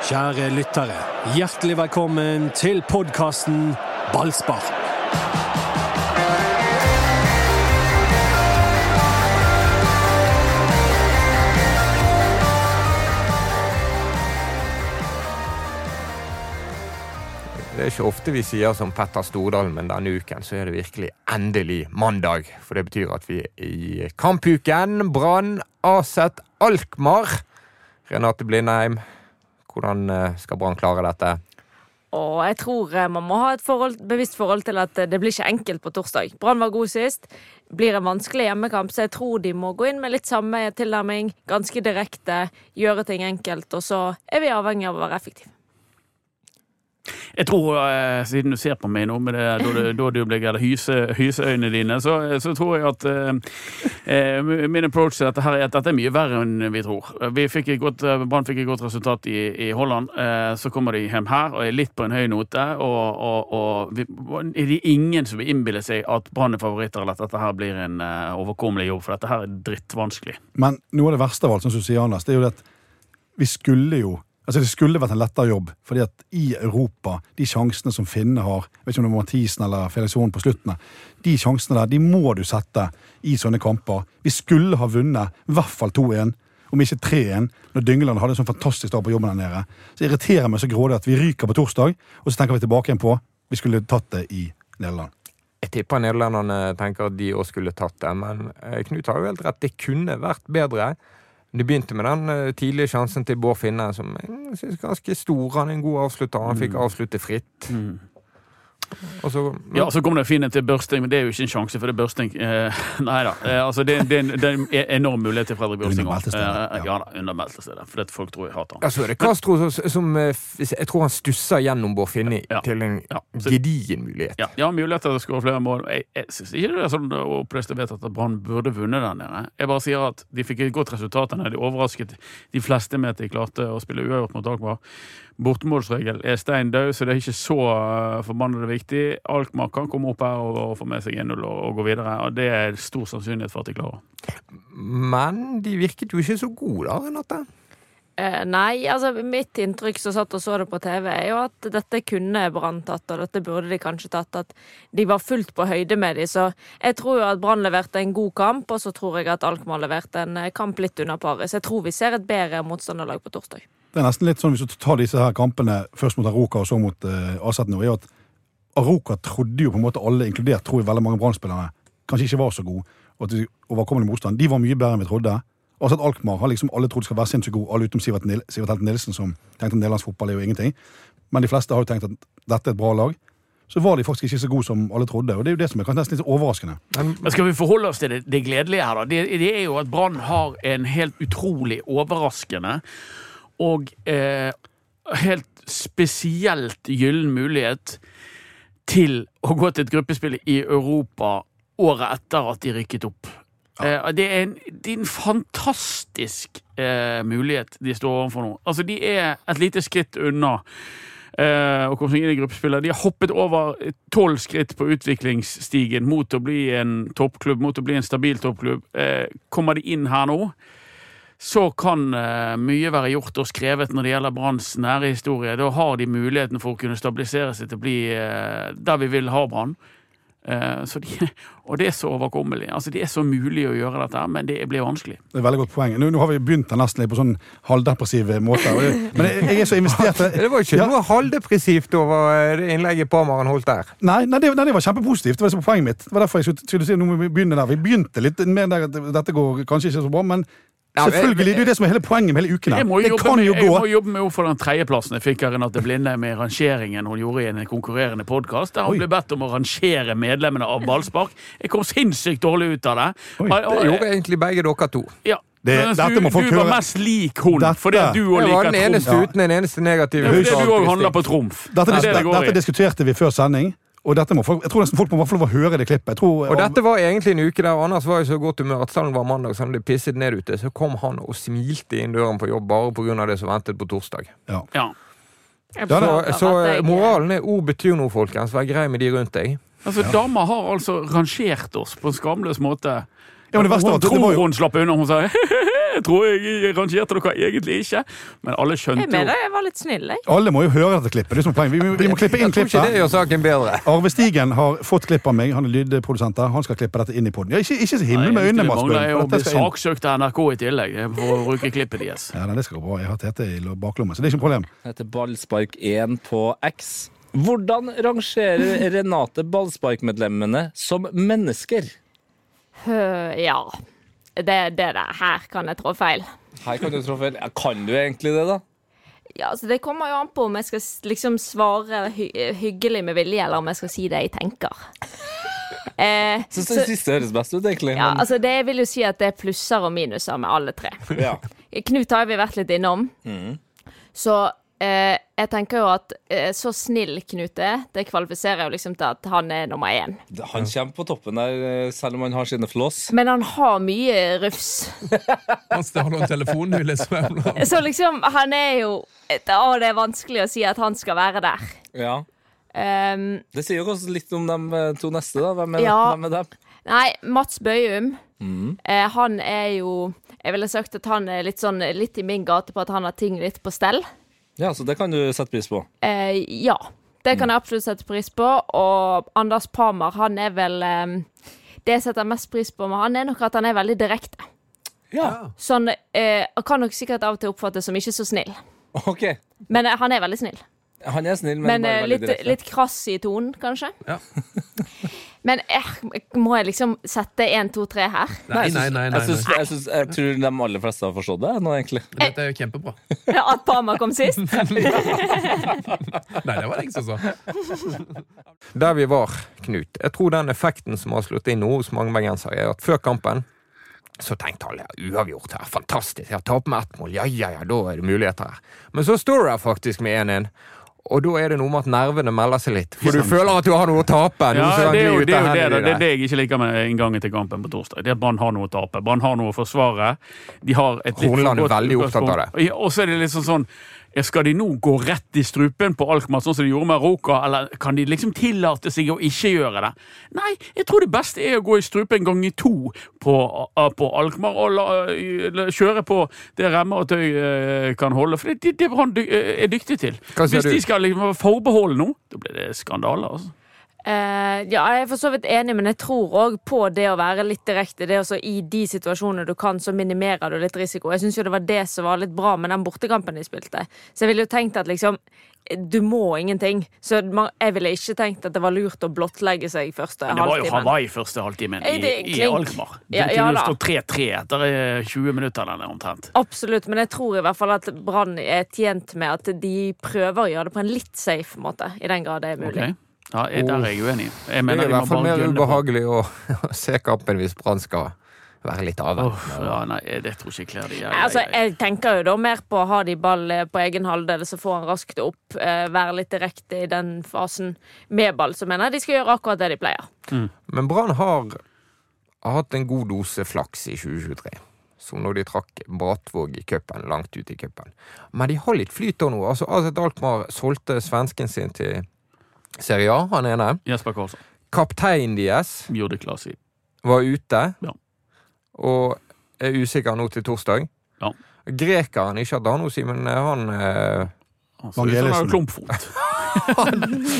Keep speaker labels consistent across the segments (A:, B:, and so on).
A: Kjære lyttere, hjertelig velkommen til podkasten Ballspark.
B: Det er ikke ofte vi sier som Petter Stordalen, men denne uken så er det virkelig endelig mandag. For det betyr at vi er i kampuken. Brann, Aset, Alkmaar. Renate Blindheim, hvordan eh, skal Brann klare dette?
C: Og jeg tror eh, man må ha et forhold, bevisst forhold til at eh, det blir ikke enkelt på torsdag. Brann var god sist. Blir en vanskelig hjemmekamp, så jeg tror de må gå inn med litt samme tilnærming. Ganske direkte, gjøre ting enkelt, og så er vi avhengig av å være effektive.
D: Jeg tror, eh, siden du ser på meg nå med det, du blir hyse, hyseøynene dine, så, så tror jeg at eh, eh, min approach til dette her er at dette er mye verre enn vi tror. Vi fikk et godt, eh, Brann fikk et godt resultat i, i Holland. Eh, så kommer de hjem her og er litt på en høy note. Og, og, og vi, er det ingen som vil innbille seg at Brann er favoritter, eller at dette her blir en uh, overkommelig jobb, for dette her er drittvanskelig.
E: Men noe av det verste av alt, som du sier, Anders, det er jo det at vi skulle jo Altså Det skulle vært en lettere jobb, fordi at i Europa, de sjansene som Finne har jeg vet ikke om det var Mathisen eller Felix Horn på slutten, de sjansene der, de må du sette i sånne kamper. Vi skulle ha vunnet i hvert fall 2-1, om ikke 3-1, når Dyngeland hadde en sånn fantastisk dag på jobben der nede. Så irriterer meg så grådig at vi ryker på torsdag, og så tenker vi tilbake igjen på vi skulle tatt det i Nederland.
B: Jeg tipper nederlenderne tenker at de òg skulle tatt det, men eh, Knut har jo helt rett. Det kunne vært bedre. Det begynte med den eh, tidlige sjansen til Bård Finne, som jeg synes er ganske stor. Han er en god avslutter. Han fikk avslutte fritt. Og så
D: Ja, så kommer det fin en til Børsting, men det er jo ikke en sjanse, for det er Børsting eh, Nei da. Eh, altså, det, det, en- det er en enorm mulighet til Fredrik Børsting. Undermeldte
E: steder.
D: Eh,
E: ja.
D: ja da, under steder. For det folk tror jeg hater han.
B: Ja, så er det Castro som, som eh, Jeg tror han stusser gjennom Bård Finni
D: Ja.
B: til en
D: Ja, så-
B: gedigen mulighet.
D: Ja, ja mulighet til å skåre flere mål. Jeg, jeg syns ikke det er sånn opplest og vet at Brann burde vunnet der nede. Jeg bare sier at de fikk et godt resultat. der nede. De overrasket de fleste med at de klarte å spille uavgjort mot Alkmaar. Bortemålsregel er stein død, så det er ikke så uh, forbannede viktig. Alkmaar kan komme opp her og, og få med seg 1-0 og, og gå videre, og det er stor sannsynlighet for at de klarer.
B: Men de virket jo ikke så gode, da, Renate.
C: Eh, nei, altså mitt inntrykk som satt og så det på TV, er jo at dette kunne Brann tatt, og dette burde de kanskje tatt. At de var fullt på høyde med de, så jeg tror jo at Brann leverte en god kamp, og så tror jeg at Alkmaar leverte en eh, kamp litt under paret. Så jeg tror vi ser et bedre motstanderlag på torsdag.
E: Det er nesten litt sånn hvis du tar disse her kampene først mot Aroka og så mot uh, Aset nå, er at Aroka trodde jo på en måte alle, inkludert tror jeg veldig mange Brann-spillere, kanskje ikke var så gode, og at de overkommende motstand. De var mye bedre enn vi trodde. Aset Alkmaar har liksom alle trodd skal være sinnssykt gode, alle utenom Sivert, Nil Sivert Helt Nilsen, som tenkte at nederlandsk fotball er jo ingenting. Men de fleste har jo tenkt at dette er et bra lag. Så var de faktisk ikke så gode som alle trodde, og det er jo det som er kanskje nesten litt overraskende.
D: Men skal vi forholde oss til det, det gledelige her, da? Det, det er jo at Brann har en helt utrolig overraskende og eh, helt spesielt gyllen mulighet til å gå til et gruppespill i Europa året etter at de rykket opp. Eh, det, er en, det er en fantastisk eh, mulighet de står overfor nå. Altså, de er et lite skritt unna eh, å komme seg inn i gruppespillet. De har hoppet over tolv skritt på utviklingsstigen mot å bli en toppklubb, mot å bli en stabil toppklubb. Eh, kommer de inn her nå, så kan uh, mye være gjort og skrevet når det gjelder Branns nære historie. Da har de muligheten for å kunne stabilisere seg til å bli uh, der vi vil ha Brann. Eh, så de, og det er så overkommelig. Altså, det er så mulig å gjøre dette, men det blir vanskelig.
E: Det er et veldig godt poeng. Nå, nå har vi begynt nesten litt på sånn halvdepressiv måte. Og det, men jeg, jeg er så investert
B: Det var ikke
E: Ja.
B: noe halvdepressivt over innlegget Parmaren holdt der.
E: Nei, nei, det, nei, det var kjempepositivt. Det var det som var poenget mitt. Det var derfor jeg skulle, skulle si nå må vi begynne der. Vi begynte litt mer der at dette går kanskje ikke så bra, men
B: Ja,
E: selvfølgelig. Det er jo det som er hele poenget med hele uken. her. Det kan
D: med,
E: jo
D: jeg må jobbe med henne for den tredjeplassen jeg fikk av Renate Blinde med rangeringen hun gjorde i en konkurrerende podkast, der hun
E: Oi.
D: ble bedt om å rangere medlemmene av ballspark. Jeg kom sinnssykt dårlig ut av det.
E: Oi,
D: Og- og-
B: Det gjorde egentlig begge dere to.
D: ja.
E: Det- dette
D: du,
E: må folk
D: du var mest lik hun,
E: Dette-
D: fordi du òg
B: Jeg var
D: liker
B: den eneste
D: trumf.
B: uten en eneste negativ
D: Ja, fordi
B: uttalelse.
D: du òg handler på trumf.
E: Dette,
D: Det er det det
E: dette, diskuterte vi før sending, og dette må folk, jeg tror nesten folk må i hvert fall få høre det klippet. Jeg tror,
B: Og dette var egentlig en uke der Anders var i så godt humør at selv om det var mandag så han ble pisset ned ute, så kom han og smilte inn døren på jobb bare pga. det som ventet på torsdag.
E: ja.
D: Ja.
B: Så, så moralen er ord betyr noe, folkens. Vær grei med de rundt deg.
D: Altså, Dama har altså rangert oss på en skamløs måte.
E: Ja, men det verste
D: hun tror
E: var jo-
D: hun slapp unna. Hun sa Jeg tror jeg rangerte dere egentlig ikke, men alle
C: Jeg
D: skjønte
C: mener
D: jo
C: jeg var litt snill, jeg.
E: Alle må jo høre dette klippet. Det er. Vi, må- vi må klippe inn
B: Jeg tror ikke det
E: klippet.
B: gjør saken bedre.
E: Arve Stigen har fått klipp av meg. Han er lydprodusent. Han skal klippe dette inn i poden. Ja, ikke, ikke så himmel med øynene,
D: Det
E: Mats
D: mangler jo å bli saksøkt av NRK i tillegg for å bruke klippet deres.
E: Ja, nei, det skal gå bra. Jeg har Tete i baklommen, så det er ikke noe problem.
F: Det heter Ballspark1 på X. Hvordan rangerer Renate ballsparkmedlemmene som mennesker?
C: Ja. Det, det der her kan jeg trå feil.
F: Her kan du trå feil. Kan du egentlig det, da?
C: Ja, altså Det kommer jo an på om jeg skal liksom svare hy hyggelig med vilje, eller om jeg skal si det jeg tenker. Eh,
F: Syns
C: så,
F: det siste høres best ut, egentlig.
C: ja,
F: men-
C: altså det jeg vil jo si at det er plusser og minuser med alle tre.
F: ja.
C: Knut har vi vært litt innom. Så eh, jeg tenker jo at eh, så snill Knut er, det kvalifiserer jo liksom til at han er nummer én.
F: Han kommer på toppen der, eh, selv om han har sine flås.
C: Men han har mye rufs.
G: Han stjal en telefon nylig.
C: Så liksom, han er jo Å, det er vanskelig å si at han skal være der.
F: Ja.
C: Um,
F: Det sier jo også litt om de eh, to neste, da. Hvem er,
C: Ja.
F: hvem er dem?
C: Nei, Mats Bøyum, eh, han er jo Jeg ville sagt at han er litt sånn litt i min gate på at han har ting litt på stell.
F: Ja, så det kan du sette pris på.
C: Eh, ja. Det kan jeg absolutt sette pris på. Og Anders Parmar, han er vel eh, Det jeg setter mest pris på med han, er nok at han er veldig direkte.
F: Ja.
C: Sånn eh, kan nok sikkert av og til oppfattes som ikke så snill.
F: OK.
C: Men eh, han er veldig snill.
F: Han er snill, men,
C: Men
F: bare
C: eh,
F: veldig
C: litt,
F: direkte.
C: litt krass i tonen, kanskje.
G: Ja.
C: Men eh, må jeg liksom sette én, to, tre her?
G: Nei, nei, nei. nei, nei.
F: jeg, synes, jeg tror de aller fleste har forstått det nå, egentlig.
G: Dette er jo kjempebra.
C: At Pama kom sist?
G: Nei, det var det ingen som sa.
B: Der vi var, Knut. Jeg tror den effekten som har slått inn nå hos mange bergensere, er at før kampen så tenkte alle ja, uavgjort her, fantastisk, jeg tapt med ett mål, ja ja ja, da er det muligheter her. Men så står det faktisk med 1-1. Og da er det noe med at nervene melder seg litt. For du føler at du har noe å tape.
D: Ja, det er jo det, er jo det, det, er det jeg ikke liker med inngangen til kampen på torsdag. Det er at Brann har noe å tape. Brann har noe å forsvare. De har et litt for
B: er veldig opptatt av
D: det. Og så er det litt sånn sånn Skal de nå gå rett i strupen på Alkmaar, sånn som de gjorde med Roka, eller kan de liksom tillate seg å ikke gjøre det? Nei, jeg tror det beste er å gå i strupen ganger to på, uh, på Alkmaar og la, la, kjøre på det remmer og tøy eh, kan holde, for det det- det han dy- eh, er dyktig til. Hvis de skal liksom være forbeholde nå, da blir det skandale. altså.
C: Eh, ja, jeg er for så vidt enig, men jeg tror òg på det å være litt direkte. Det også I de situasjonene du kan, så minimerer du litt risiko. Jeg syns jo det var det som var litt bra med den bortekampen de spilte. Så jeg ville jo tenkt at liksom Du må ingenting. Så jeg ville ikke tenkt at det var lurt å blottlegge seg første
D: Men det var jo. Hawaii første halvtimen
C: Eh,
D: i, i. Alkmaar. Det
C: Ja,
D: kunne
C: ja,
D: stå 3-3 etter eh, 20 minutter eller noe omtrent.
C: Absolutt, men jeg tror i hvert fall at Brann er tjent med at de prøver å gjøre det på en litt safe måte. I den grad det er mulig.
D: Ok? Ja, der er jeg uenig. Jeg
B: Det er i hvert fall mer ubehagelig å, å se kampen hvis Brann skal være litt avventende.
D: Uff, ja, nei, det tror ikke jeg kler de. Jeg,
C: Altså,
D: jeg,
C: tenker jo da mer på å ha de ball eh, på egen halvdel, så får han raskt opp. eh, Være litt direkte i den fasen med ball. Så mener jeg de skal gjøre akkurat det de pleier.
B: Men Brann har, har hatt en god dose flaks i 2023. Som når de trakk Bratvåg i cupen, langt ut i cupen. Men de har litt flyt da nå. Altså, Aset Alkmaar solgte svensken sin til Serie A, han ene.
D: Jesper Karlsson.
B: Kapteinen deres var ute.
D: Ja.
B: Og er usikker nå til torsdag.
D: Ja.
B: Grekeren, ikke at han, har noe å si, men eh, han eh,
D: Han ser ut som en klumpfot.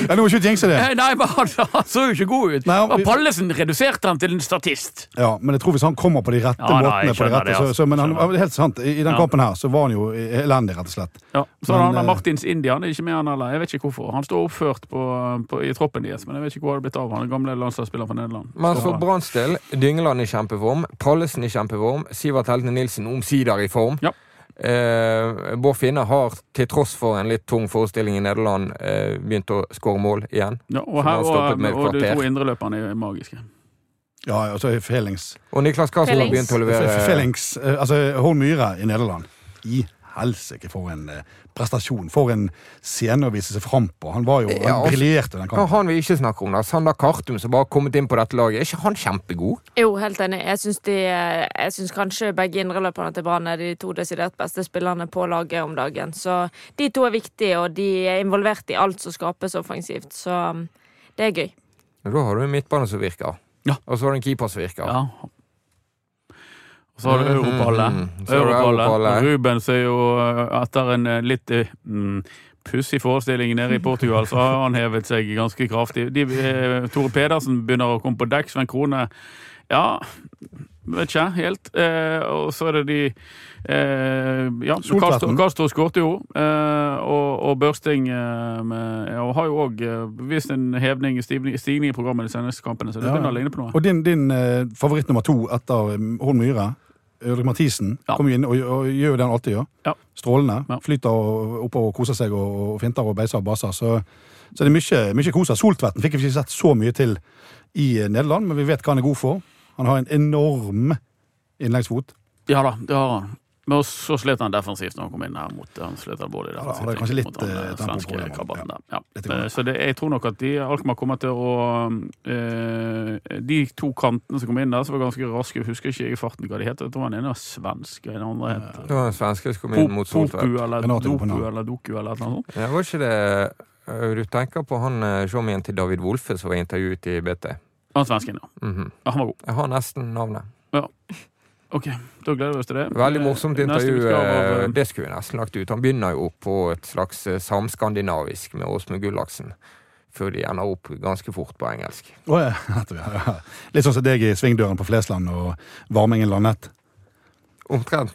E: Ja, nå må ikke jinxe det.
D: Nei, men han, han så jo ikke god ut.
E: Nei, han-
D: Og Pallesen reduserte han til en statist.
E: Ja, men jeg tror hvis han kommer på de rette
D: Ja,
E: måtene på de rette,
D: det,
E: så,
D: altså.
E: så, Men han, helt sant, i, i den
D: Ja.
E: kampen her så var han jo elendig, rett og slett.
D: Ja, så
E: Men,
D: han der
E: eh,
D: Martins India han er ikke med han heller. Jeg vet ikke hvorfor. Han står oppført på, på, i troppen deres, men jeg vet ikke hvor det har blitt av han. Den gamle landslagsspilleren fra Nederland.
B: Men
D: Så-
B: for Branns del, Dyngeland i kjempeform, Pallesen i kjempeform, Sivert Heltene Nilsen omsider i form.
D: Ja.
B: Eh, Bård Finne har, til tross for en litt tung forestilling i Nederland, eh, begynt å skåre mål igjen.
D: Ja, og, her, og, og de to indreløperne er magiske.
E: Ja, og så er Felix
B: Og Niklas Karlsson har begynt å levere
E: Felix, eh, altså Horn Myhre i Nederland. I helsike, for en eh, prestasjon. For en scene å vise seg fram på. Han var jo,
B: Ja,
E: han
B: og-
E: briljerte den kampen.
B: han vi ikke snakke om? da? Sander Kartum, som bare har kommet inn på dette laget. Er ikke han kjempegod?
C: Jo, helt enig. Jeg syns, de, jeg syns kanskje begge indreløperne til Brann er de to desidert beste spillerne på laget om dagen. Så de to er viktige, og de er involvert i alt som skapes offensivt. Så um, det er gøy.
B: Da har du en midtbane som virker.
D: Ja.
B: Og så har du en keeper som virker.
D: Ja. Så har du Europalle.
B: Mm, så har du
D: Europallet.
B: Europallet.
D: Rubens er jo eh, etter en eh, litt eh, mm, pussig forestilling nede i Portugal, så har han hevet seg ganske kraftig. De, Tore Pedersen begynner å komme på dekk. Sven Krone Ja, vet ikke helt. Eh, og så er det de eh, Ja. Castro, Castro skårte jo. Eh, og, og Børsting eh, med, og har jo òg vist en hevning, stigning, stigning i programmet de seneste kampene, så det
E: Ja.
D: begynner å ligne på noe.
E: Og din, din eh, favoritt nummer to etter eh, Horn Myhre, Ulrik Mathisen,
D: Ja.
E: kommer jo inn og, og gjør det han alltid gjør.
D: Ja.
E: Strålende.
D: Ja.
E: Flyter og- opp og koser seg og, og finter og beiser og baser. Så, så det er mye, mye koser. Soltvetten fikk vi ikke sett så mye til i eh, Nederland, men vi vet hva han er god for. Han har en enorm innleggsfot.
D: Ja da, det har han. Men så slet han defensivt når han kom inn her mot Han slet alvorlig
E: Ja,
D: defensivt.
E: han hadde kanskje litt,
D: mot han,
E: eh,
D: eh, svenske krabaten der. Ja.
E: Litt.
D: Eh, Så det, jeg tror nok at de, Alkmaar kommer til å eh, De to kantene som kom inn der, som var ganske raske, jeg husker ikke i farten hva de het. Jeg tror han ene var svensk, og den andre het
B: Det var en svenske som kom inn mot Soltvedt.
D: Popu eller Doku eller Doku eller et eller annet sånt.
B: Ja, var ikke det Du tenker på han showmien til David Wolfe som var intervjuet i BT?
D: Han svensken, ja.
B: Mhm.
D: ja. Han var god.
B: Jeg har nesten navnet.
D: Ok, da gleder vi oss til det.
B: Veldig morsomt
D: Eh,
B: intervju.
D: av,
B: øh,
D: eh,
B: Det skulle vi nesten lagt ut. Han begynner jo på et slags samskandinavisk med Åsmund Gullaksen. Før de ender opp ganske fort på engelsk.
E: Oh, ja. Litt sånn som deg i svingdøren på Flesland og Varmingen landet?
B: Omtrent.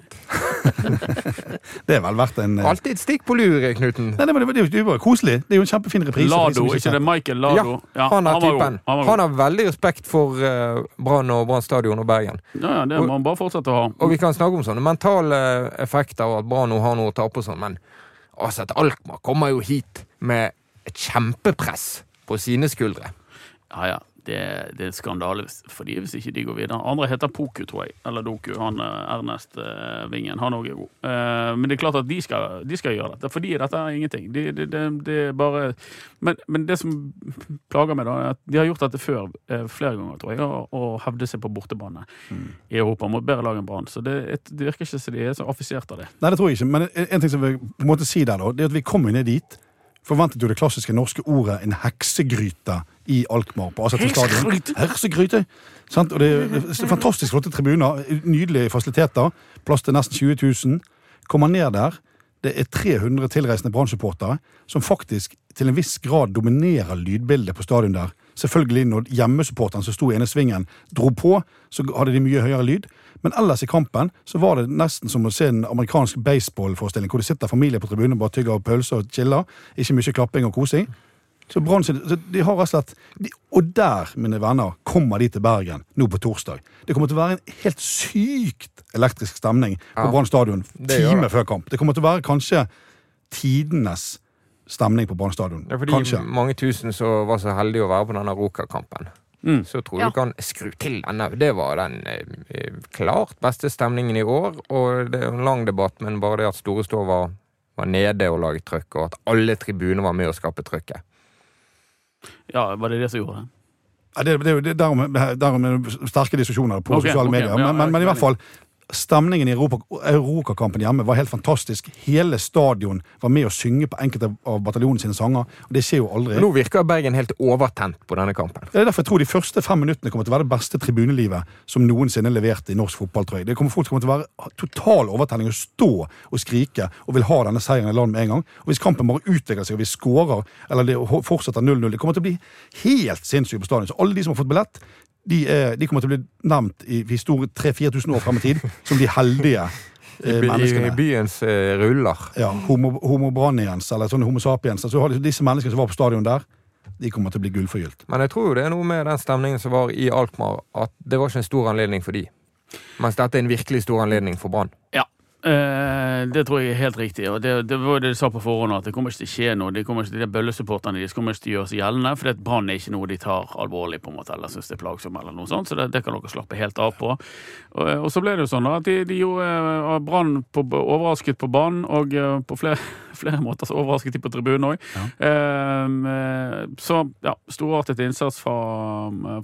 E: Det er vel verdt en uh...
B: Alltid et stikk på lur, Knuten.
E: Nei, det, var, det, jo- det er jo bare koselig. Det er jo en kjempefin reprise.
D: Lado, ikke det Michael Lado?
B: Ja, han er typen.
D: Han
B: har veldig respekt for uh, Brann og Brann stadion og Bergen.
D: Ja, ja, det må han bare fortsette å ha.
B: Og vi kan snakke om sånne mentale effekter og at Brann har noe å tape og sånn, men altså at Alkmaar kommer jo hit med et kjempepress på sine skuldre.
D: Ja, ja. Det, det er skandale for de hvis ikke de går videre. Andre heter Poku, tror jeg. Eller Doku. Han eh, Ernest eh, Vingen. Han òg er god. Eh, men det er klart at de skal, de skal gjøre dette. For de er dette er ingenting. De, de, de, det er bare men, men det som plager meg, da, er at de har gjort dette før flere ganger, tror jeg, og, hevde seg på bortebane i Europa mot bedre lag enn Brann. Så det, det virker ikke som de er så affisert av det.
E: Nei, det tror jeg ikke. Men en en ting som vi på en måte si der, da, det er at vi kommer ned dit. Forventet jo det klassiske norske ordet 'en heksegryte' i Alkmaar på Aseter stadion.
D: Heksegryte!
E: Sant? Og det er fantastisk flotte tribuner, nydelige fasiliteter, plass til nesten 20 000. Kommer ned der, det er 300 tilreisende Brann-supportere som faktisk til en viss grad dominerer lydbildet på stadion der. Selvfølgelig når hjemmesupporteren som sto i ene svingen, dro på, så hadde de mye høyere lyd. Men ellers i kampen så var det nesten som å se en amerikansk baseballforestilling hvor det sitter familie på tribunen og bare tygger pølser og chiller. Ikke mye klapping og kosing. Så bronse så de har rett og slett de, Og der, mine venner, kommer de til Bergen nå på torsdag. Det kommer til å være en helt sykt elektrisk stemning på
B: Ja,
E: Brann stadion time før kamp. Det kommer til å være kanskje tidenes stemning på Brann stadion.
B: Det er fordi
E: Kanskje.
B: mange tusen som var så heldige å være på denne Roka-kampen.
D: Mm.
B: Så tror
C: Ja.
B: du kan skru til denne. Det var den eh, klart beste stemningen i år, og det er en lang debatt, men bare det at Store Stå var, var nede og laget trøkk, og at alle tribuner var med å skape trøkket.
D: Ja, var det det som gjorde det?
E: Ja, det, det, det, derom, derom er det sterke diskusjoner på
D: okay,
E: sosiale
D: okay,
E: medier. Men, men, men i hvert fall, stemningen i Europa- Europakampen hjemme var helt fantastisk. Hele stadion var med å synge på enkelte av bataljonen sine sanger. og Det skjer jo aldri.
B: Nå virker Bergen helt overtent på denne kampen.
E: Det er derfor jeg tror de første fem minuttene kommer til å være det beste tribunelivet som noensinne leverte i norsk fotball. tror jeg. Det kommer Folk kommer til å være total overtenning og stå og skrike og vil ha denne seieren i land med en gang. Og Hvis kampen bare utvikler seg og vi skårer eller det fortsetter 0-0, det kommer til å bli helt sinnssykt på stadion. Så alle de som har fått billett, de, er, de kommer til å bli nevnt i historie 3000-4000 år frem i tid som de heldige eh,
B: menneskene. I byens eh, ruller.
E: Ja, homo, homo braniens, eller sånne homo sapiens. Så har de- disse menneskene som var på stadion der, de kommer til å bli gullforgylt.
B: Men jeg tror jo det er noe med den stemningen som var i Alkmaar, at det var ikke en stor anledning for de. Mens dette er en virkelig stor anledning for Brann.
D: Ja, eh, det tror jeg er helt riktig. Og det, det var det de sa på forhånd, at det kommer ikke til å skje noe. De, kommer ikke, de bøllesupporterne deres kommer ikke til å gjøre seg gjeldende, for Brann er ikke noe de tar alvorlig på en måte, eller syns det er plagsomt, eller noe sånt. Så det, det kan dere slappe helt av på. Og, og så ble det jo sånn da, at de, de gjorde eh, Brann overrasket på banen, og eh, på flere, flere måter så overrasket de på tribunen òg. så ja, storartet innsats fra,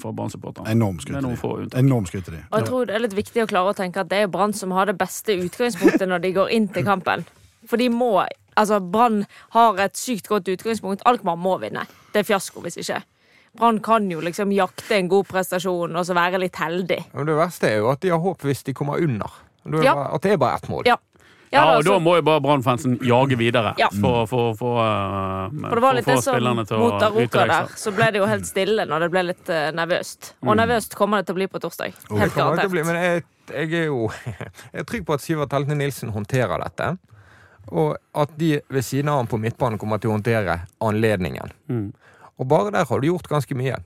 D: fra Brann-supporterne.
E: Enorm
D: Det
E: skryt
D: er
E: til de.
C: Og jeg tror det er litt viktig å klare å tenke at det er Brann som har det beste utgangspunktet når de går inn til kampen. For de må Altså, Brann har et sykt godt utgangspunkt. Alkmaar må vinne. Det er fiasko hvis ikke. Brann kan jo liksom jakte en god prestasjon og så være litt heldig.
B: Men det verste er jo at de har håp hvis de kommer under. Er det
C: Ja.
B: bare- At det er bare ett mål.
C: Ja.
D: Ja, og da må jo bare Brann-fansen jage videre
C: Ja.
D: for, for, for, uh,
C: for det var litt det
D: få
C: som mot Aroka der, så ble det jo helt stille når det ble litt uh, nervøst. Og nervøst kommer det til å bli på torsdag. Helt
B: det bli, men jeg, jeg er jo jeg er trygg på at Sivert Heltene Nilsen håndterer dette. Og at de ved siden av ham på midtbanen kommer til å håndtere anledningen.
D: Mm.
B: Og bare der har du gjort ganske mye.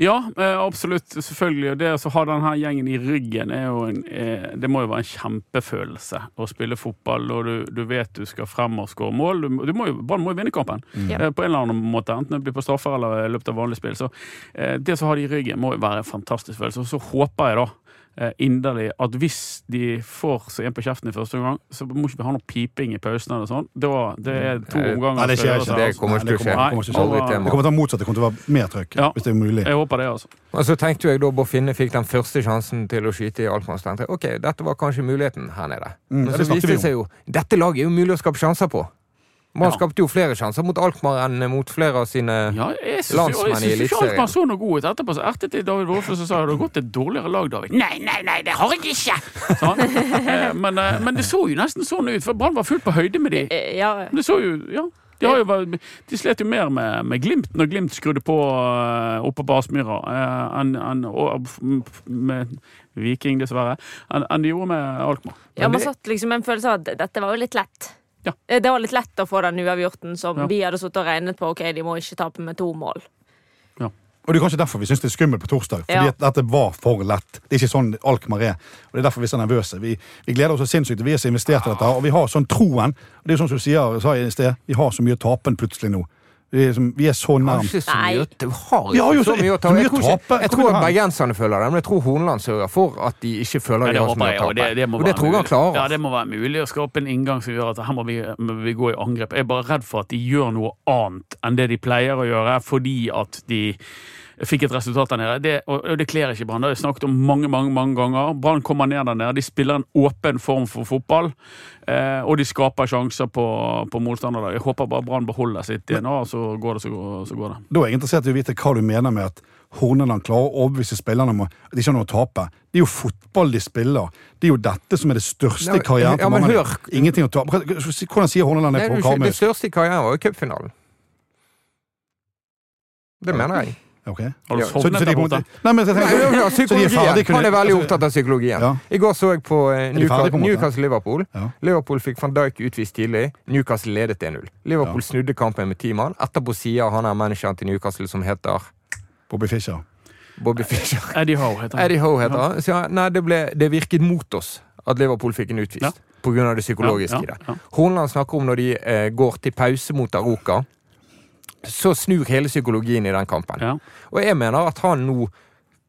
D: Ja, eh, absolutt. Selvfølgelig. Og Det å ha denne gjengen i ryggen en, eh, Det må jo være en kjempefølelse å spille fotball, og du, du vet du skal frem og skåre mål. Du, du må jo, Brann må jo vinne kampen
C: Ja.
D: eh, på en eller annen måte, enten det blir på straffer eller i løpet av vanlig spill. Så det som har de i ryggen, må jo være en fantastisk følelse. Og så håper jeg da inderlig at hvis de får seg en på kjeften i første omgang, så må ikke vi ha noe piping i pausen eller sånn. Da, det er to omganger.
E: Nei, det skjer ikke.
B: Det kommer ikke til å skje.
E: Det kommer til å være motsatt. Det kommer til å være mer trøkk,
D: Ja.
E: hvis det er mulig.
D: Jeg håper det, altså.
B: Og så tenkte jeg da Bofinne fikk den første sjansen til å skyte i Alkmaar. Så ok, dette var kanskje muligheten her nede.
E: Mm,
B: Men
E: ja,
B: så viste det seg jo dette laget er jo mulig å skape sjanser på. Man
D: Ja.
B: skapte jo flere sjanser mot Alkmaar enn mot flere av sine
D: Ja, jeg synes,
B: Landsmenn i
D: jeg syns ikke
B: Eliteserien.
D: Alkmaar så noe god ut etterpå. Så ertet jeg David Wolfe og sa har det gått et dårligere lag, David. Nei, nei, nei, det har jeg ikke! Sånn. Men, eh, men det så jo nesten sånn ut, for Brann var fullt på høyde med de.
C: Eh, Ja,
D: Det så jo, ja. De, har jo, vært- de slet jo mer med, med Glimt når Glimt skrudde på uh, oppe på Aspmyra enn en, med Viking, dessverre, enn en de gjorde med Alkmaar.
C: ja man satt liksom en følelse av at dette var jo litt lett.
D: Ja.
C: Eh, Det var litt lett å få den uavgjorten som
D: Ja.
C: vi hadde sittet og regnet på. Ok, de må ikke tape med to mål.
E: Og det er kanskje derfor vi syns det er skummelt på torsdag. Fordi
C: Ja.
E: at dette var for lett. Det er ikke sånn Alkmaar er. Og det er derfor vi er så nervøse. Vi, vi gleder oss så sinnssykt. Vi er så investert i dette, og vi har sånn troen. Og det er jo sånn som du sier, sa i sted, vi har så mye tapen plutselig nå. Vi er, som, vi er så nærme. Vi har
B: jo så
E: så-
B: mye å ta. Jeg tror, ikke, jeg tror bergenserne føler det, men jeg tror Hornland sørger for at de ikke føler
D: Ja,
B: de
D: det
B: har så mye
D: jeg,
B: å
D: tape. det, det må
B: Og det tror jeg han klarer.
D: Ja, det må være mulig å skape en inngang som gjør at her må vi, må vi gå i angrep. Jeg er bare redd for at de gjør noe annet enn det de pleier å gjøre, fordi at de fikk et resultat der nede. Det, og og det kler ikke Brann. Det har jeg snakket om mange mange, mange ganger. Brann kommer ned der nede. De spiller en åpen form for fotball, eh, og de skaper sjanser på, på motstandere. Jeg håper bare Brann beholder sitt DNA, og så går det, så går, så går det.
E: Da er jeg interessert i å vite hva du mener med at Horneland klarer å overbevise spillerne om at de ikke har noe å tape. Det er jo fotball de spiller. Det er jo dette som er det største i karrieren. til
B: ja, men hør.
E: Ingenting å tape. Hvordan sier Horneland det på
B: Karmøy? det største i karrieren var jo cupfinalen. Det mener jeg.
E: Ok.
D: Har du
B: Ja,
E: Så, så
D: sovnet
E: de
D: der borte?
E: Nei, men jeg
B: Nei, ja,
E: de
B: psykologien.
E: kunne-
B: Han er veldig
E: altså-
B: opptatt av psykologien.
E: Ja.
B: I går så jeg på eh,
E: de?
B: Newcastle-Liverpool.
E: Ja.
B: Liverpool fikk van Dijk utvist tidlig. Newcastle ledet 1-0. Liverpool snudde kampen med ti mann. Etterpå sier han er manageren til Newcastle, som heter
E: Bobby Fischer.
B: Bobby Fischer.
D: Eddie Howe heter han.
B: Eddie Howe heter han. Så nei, det, ble, det virket mot oss at Liverpool fikk en utvist.
D: Ja.
B: På grunn av det psykologiske
D: Ja,
B: i det. Horneland snakker om når de eh, går til pause mot Aroka. Så snur hele psykologien i den kampen.
D: Ja.
B: Og jeg mener at han nå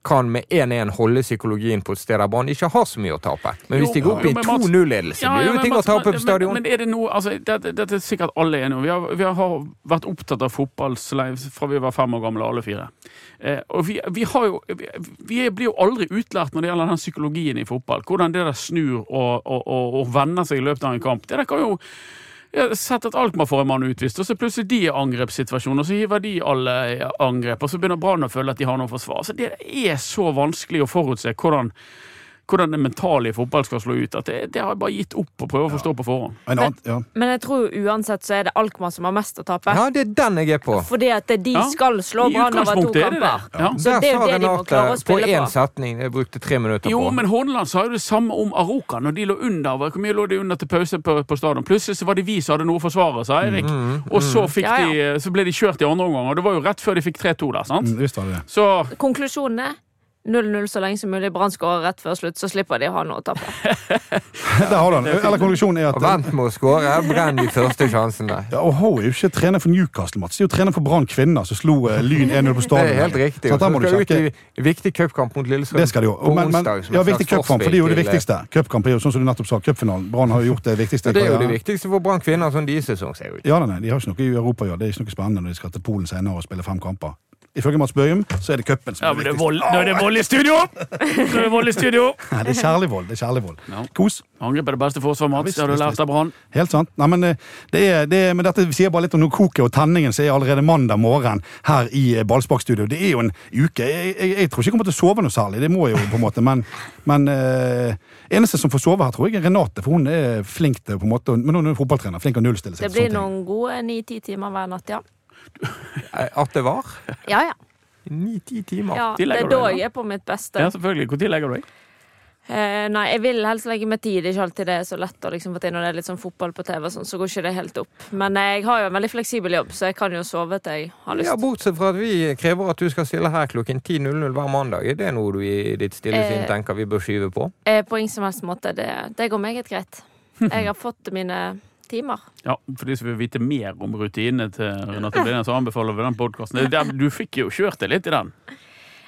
B: kan med 1-1 holde psykologien på et sted der banen ikke har så mye å tape. Men hvis
D: Jo,
B: de går opp i
D: jo, men
B: 2-0-ledelse,
D: Ja,
B: blir det jo ting å tape på stadion.
D: Men, men er det noe altså, Dette, dette er sikkert alle enige om. Vi har, vi har vært opptatt av fotball fra vi var fem år gamle, alle fire. Eh, og vi, vi, har jo, vi, vi blir jo aldri utlært når det gjelder den psykologien i fotball. Hvordan det der snur og, og, og, og vender seg i løpet av en kamp. Det der kan jo jeg har sett at Alkmaar får en mann utvist, og så plutselig de er angrepssituasjonen, og så hiver de alle angrep, og så begynner Brann å føle at de har noe forsvar. Så det er så vanskelig å forutse hvordan, hvordan det mentale i fotball skal slå ut, at det, det har jeg bare gitt opp å prøve å forstå på forhånd.
E: Men, men, ja.
C: Men jeg tror uansett så er det Alkmaar som har mest å tape.
B: Ja, det er den jeg er på.
C: Fordi at de
D: Ja.
C: skal slå Brann over to
D: er
C: kamper.
D: det. Ja.
C: Så det er jo det de må klare å
B: på
C: spille
B: én
C: på.
B: setning. Jeg brukte tre minutter
D: Jo,
B: på.
D: men Horneland sa jo det samme om Aroka når de lå under. Hvor mye lå de under til pause på, på stadion? Plutselig så var det vi som hadde noe å forsvare, sa Eirik. Og så, fikk
C: Ja,
D: De, så ble de kjørt i andre omgang, og det var jo rett før de fikk 3-2 der. sant?
E: Mm, det det.
D: Så
C: Konklusjonen er 0-0 så lenge som mulig. Brann skårer rett før slutt, så slipper de å ha noe å tape.
E: Der har du den. Eller konklusjonen er at
B: Vent med å skåre. Brenn de første sjansene.
E: ja, og Ho er jo ikke trener for Newcastle, Mats. De er jo trener for Brann kvinner, som slo eh, Lyn 1-0 på
B: Det er helt riktig.
E: Så der
B: så
E: må du
B: ut
E: sjekke.
B: i viktig cupkamp mot Lillestrøm
E: Det skal de jo. Men, men, ja, viktig cupkamp, for det er jo det viktigste. Cupkamp er jo sånn som du nettopp sa, cupfinalen. Brann har jo gjort det viktigste.
B: Det er jo det viktigste for Brann kvinner, sånn de sesong ser ut.
E: Ja, nei, nei, de har ikke noe i Europa å gjøre. Det er ikke noe spennende når de skal til Polen senere og spille fem kamper. Ifølge Mats Bøhum, så er det cupen som
D: Ja,
E: er
D: men det er
E: viktigst.
D: vold, nå er det vold i studio! Nå er det vold i studio!
E: Nei, det er kjærlig vold. det er kjærlig vold.
D: Ja.
E: Kos.
D: Angrep er det beste forsvar,
E: Ja,
D: Mats.
E: visst,
D: Det har du lært av Brann.
E: Helt sant. Nei, men, eh, det er, det er, men dette sier bare litt om noe koket og tenningen som er allerede mandag morgen her i eh, Ballsparkstudio. Det er jo en uke. Jeg, jeg, jeg tror ikke jeg kommer til å sove noe særlig, det må jeg jo på en måte, men, men øh, eneste som får sove her, tror jeg er Renate, for hun er flink til på en måte, men hun er fotballtrener, flink til å nullstille seg.
C: Det blir noen gode ni-ti timer hver natt, ja.
B: At det var?
C: Ja, ja.
B: Ni-ti timer.
C: ja
D: De
C: det er da jeg er på mitt beste.
D: Ja, selvfølgelig. Når legger du deg?
C: Eh, nei, jeg vil helst legge meg tid. Det er ikke alltid det er så lett å liksom få til når det er litt sånn fotball på TV, og sånn, så går ikke det helt opp. Men jeg har jo en veldig fleksibel jobb, så jeg kan jo sove til jeg har lyst.
B: Ja, Bortsett fra at vi krever at du skal stille her klokken 10.00 hver mandag. Er det noe du i ditt stille sinn
C: Eh.
B: tenker vi bør skyve på?
C: Eh, på ingen som helst måte. Det, det går meget greit. Jeg har fått mine timer.
D: Ja, For de som vil vite mer om rutinene til Renate Blinde, så anbefaler vi den podkasten. Du fikk jo kjørt deg litt i den.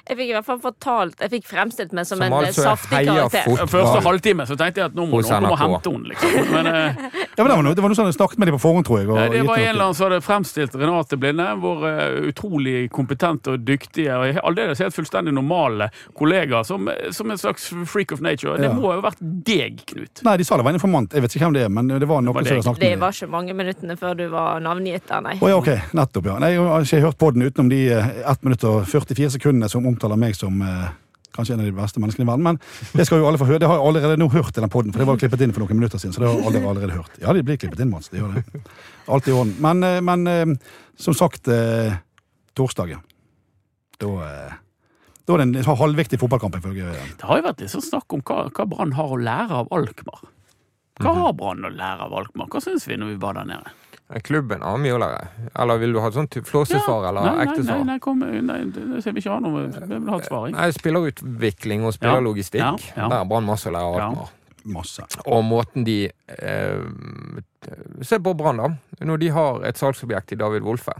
C: Jeg fikk i hvert fall fortalt Jeg fikk fremstilt meg som,
B: Som
C: en eh,
B: altså
C: saftig karakter.
D: Første halvtime så tenkte jeg at nå må noen komme og hente henne. Liksom. Men eh,
E: Ja, men det var noe, det var noe sånn jeg snakket med dem på forhånd, tror jeg. og
D: det var en eller annen som hadde fremstilt Renate Blinde, vår eh, utrolig kompetente og dyktige og aldeles helt fullstendig normale kollega, som, som en slags freak of nature. Det
E: Ja.
D: må jo ha vært deg, Knut.
E: Nei, de sa det var en informant. Jeg vet ikke hvem det er, men det var noen
D: var
E: som hadde snakket med dem.
C: var ikke mange minuttene før du var navngitt der, nei.
E: Oh, ja, ok. Nettopp, ja. Nei, jeg har ikke hørt på den utenom de eh, 1 minutt og 44 sekundene som omtaler meg som eh, kanskje en av de beste menneskene i verden. Men det skal jo alle få høre. Det har jeg allerede nå hørt i den podden, for det var klippet inn for noen minutter siden. Så det har alle allerede hørt. Ja, de blir klippet inn, Mats. Det gjør det. Alt i orden. Men, eh, men eh, som sagt, eh, ja. Da da er det en halvviktig fotballkamp, ifølge
D: Det har jo vært litt sånn snakk om hva, hva Brann har å lære av Alkmaar. Hva
E: Mhm.
D: har Brann å lære av Alkmaar? Hva syns vi når vi var der nede?
B: Klubben har mye å lære. Eller vil du ha et sånt flåsesvar eller
D: nei, nei, nei, nei, kom, nei, det ser vi ikke an noe Jeg vil ha et svar.
B: Nei, spillerutvikling og spillerlogistikk.
D: Ja, ja.
B: Der har Brann masse å lære av
D: Ja.
E: Masse.
B: Og måten de eh, Se på Brann, da. Når de har et salgsobjekt i David Wolfe.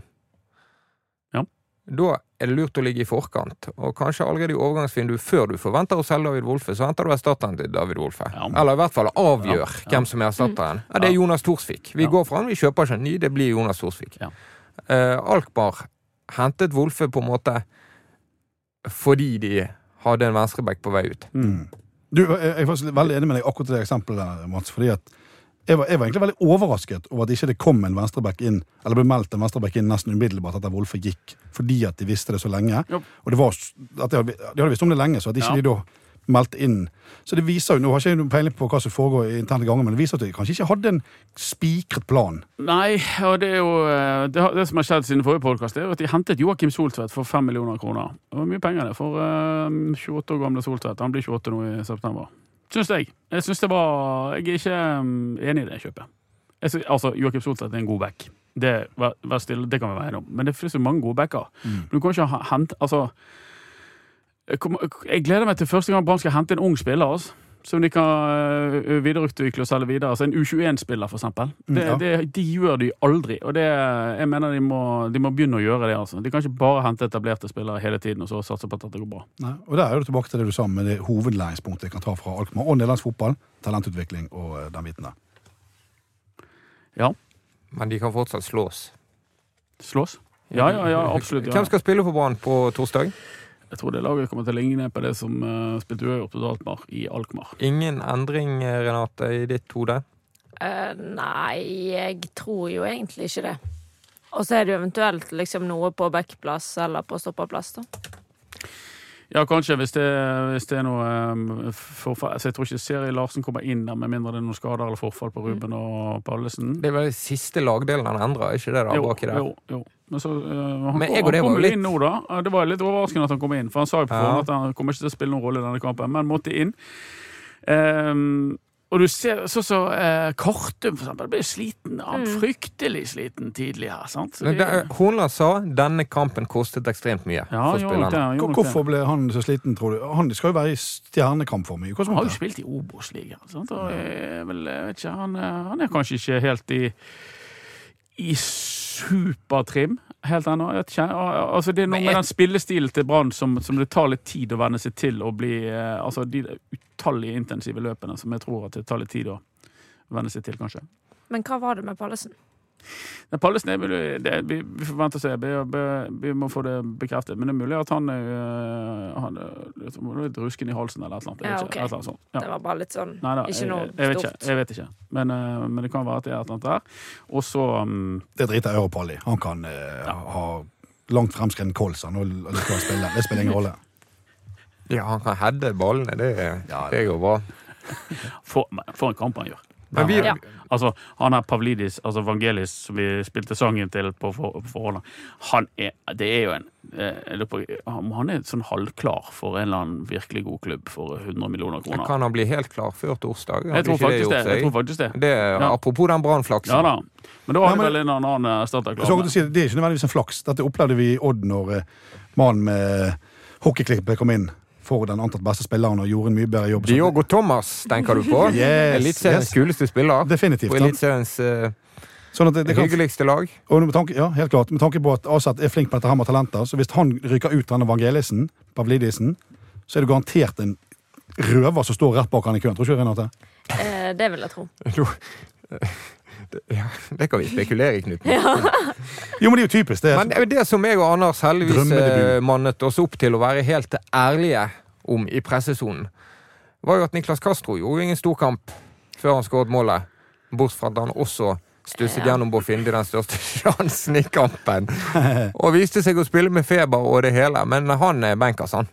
B: Da er det lurt å ligge i forkant, og kanskje allerede i overgangsvinduet, før du forventer å selge David Wolfe, så henter du erstatteren til David Wolfe.
D: Ja.
B: Eller i hvert fall avgjør
D: Ja, ja.
B: hvem som er erstatteren. Ja, det er Jonas Thorsvik. Vi går for han, vi kjøper ikke en ny, det blir Jonas Thorsvik.
D: Ja.
B: Eh, Alkmaar hentet Wolfe på en måte fordi de hadde en venstreback på vei ut.
E: Mm. Du, jeg jeg er faktisk veldig enig med deg akkurat det eksempelet Mats. fordi at jeg var, jeg var egentlig veldig overrasket over at ikke det kom en venstreback inn, eller ble meldt en venstreback inn nesten umiddelbart etter Wolfe gikk, fordi at de visste det så lenge.
D: Jo.
E: Og det var, at de, hadde, de hadde visst om det lenge, så at ikke
D: Ja.
E: de da meldte inn. Så det viser jo, Nå har ikke jeg noen peiling på hva som foregår i interne ganger, men det viser at de kanskje ikke hadde en spikret plan.
D: Nei, og det er jo eh, Det, har- det som har skjedd siden forrige podkast, er at de hentet Joakim Soltvedt for 5 millioner kroner. Det var mye penger, det, for eh, 28 år gamle Soltvedt. Han blir 28 nå i september. Syns jeg. Jeg synes det var Jeg er ikke mm, enig i det kjøpet. Jeg synes, altså, Joakim Soltvedt er en god back. Det, vær, vær stille, det kan vi være enige om. Men det finnes jo mange gode backer. Mm. du kan ikke hente Altså jeg gleder meg til første gang Brann skal hente en ung spiller. Altså som de kan øh, videreutvikle og selge videre. Altså En U21-spiller, for eksempel. Det,
E: Mm, ja.
D: det, de gjør de aldri. Og det, jeg mener de må, de må begynne å gjøre det. altså. De kan ikke bare hente etablerte spillere hele tiden og så satse på at det går bra.
E: Nei, og Der er du tilbake til det du sa med det hovedlæringspunktet jeg kan ta fra Alkmaar og nederlandsk fotball, talentutvikling og eh, den biten der.
D: Ja.
B: Men de kan fortsatt slås.
D: Slås? Ja, ja, ja, absolutt. Ja.
B: Hvem skal spille for Brann på torsdag?
D: Jeg tror det laget kommer til å ligne på det som uh, spilte uavgjort mot Altmar i Alkmaar.
B: Ingen endring, Renate, i ditt hode?
C: Uh, nei, jeg tror jo egentlig ikke det. Og så er det jo eventuelt liksom noe på backplass eller på stopperplass, da.
D: Ja, kanskje, hvis det, hvis det er noe um, forfall. Altså, jeg tror ikke Seri Larsen kommer inn der, med mindre det er noen skader eller forfall på Ruben og Pallesen.
B: Det er vel siste lagdelen han endrer, ikke det? da,
D: Jo,
B: baki der?
D: jo, jo. Men så, uh, han,
B: Men
D: kom-
B: jeg og det
D: han
B: var
D: kom
B: litt-
D: inn nå, da. Det var litt overraskende at han kom inn, for han sa jo på
B: Ja.
D: forhånd at han kommer ikke til å spille noen rolle i denne kampen, men måtte inn. Um, og du ser sånn som så, eh, Kortum, for eksempel, ble sliten. Han
C: Mm.
D: fryktelig sliten tidlig her. sant? Det-
B: det- Hornland sa denne kampen kostet ekstremt mye
D: ja,
B: for spillerne.
E: Hvor- Hvorfor ble han så sliten, tror du? Han skal jo være i stjernekamp for mye.
D: Han har jo spilt i Obos-ligaen. sant? Og vel, jeg vet ikke, han, er- han er kanskje ikke helt i i supertrim helt ennå. jeg vet ikke. Altså, det er noe med den spillestilen til Brann som, som det tar litt tid å venne seg til å bli eh, Altså de utallige intensive løpene som jeg tror at det tar litt tid å venne seg til, kanskje.
C: Men hva var det med Pallesen?
D: Det Pallesen er mulig det, vi, vi får vente og se. Vi, vi, må få det bekreftet. Men det er mulig at han er øh, Han er litt- litt rusken i halsen eller et eller annet.
C: Ja,
D: okay. et eller annet sånt. Ja.
C: Det var bare litt sånn
D: Neida,
C: Ikke
D: jeg,
C: noe
D: jeg, vet ikke. Jeg vet ikke. Men, øh, men det kan være at det er et eller annet der. Og så um,
E: Det driter Europall i. Han kan eh, ha langt fremskreden kols. Det spiller ingen rolle.
B: Ja, han kan heade ballene. Det,
E: Ja,
B: det går bra.
D: for, for en kamp han gjør.
B: Men vi,
C: Ja.
D: Altså, han er Pavlidis, altså Vangelis, som vi spilte sangen til på for- på forhånd. Han er Det er jo en eh, på, han- er sånn halvklar for en eller annen virkelig god klubb for 100 millioner kroner.
B: kan han bli helt klar før torsdag?
D: Jeg tror det. Jeg tror faktisk det.
B: Det er,
D: Ja.
B: Apropos den brannflaksen.
D: Ja da. Men da har vi vel en annen erstatter
E: Så
D: klar.
E: godt å si, det er ikke nødvendigvis en flaks. Dette opplevde vi i Odd når eh, mannen med hockeyklippet kom inn for den antatt beste spilleren og gjorde en mye bedre jobb.
B: Diogo Thomas, tenker du på?
E: Yes,
B: Eliteseriens
E: yes.
B: kuleste spiller.
E: Definitivt.
B: Og? Eliteseriens uh,
E: Sånn det, det
B: hyggeligste lag.
E: og med tanke, ja, helt klart. Med tanke på at Aset er flink på dette her med talenter, så hvis han ryker ut denne Vangelisen, Pavlidisen, så er det garantert en røver som står rett bak han i køen. Tror ikke du, Renate?
C: eh, Det vil jeg tro.
B: Ja, det kan vi spekulere i, Knut.
E: Jo, men det er jo typisk. Det er,
B: Men det er det som jeg og Anders heldigvis eh, mannet oss opp til å være helt ærlige om i pressesonen, var jo at Niklas Castro gjorde ingen storkamp før han skåret målet. Bortsett fra at han også stusset
C: Ja.
B: gjennom Boffindi den største sjansen i kampen. Og viste seg å spille med feber og det hele, men han er benkers, han.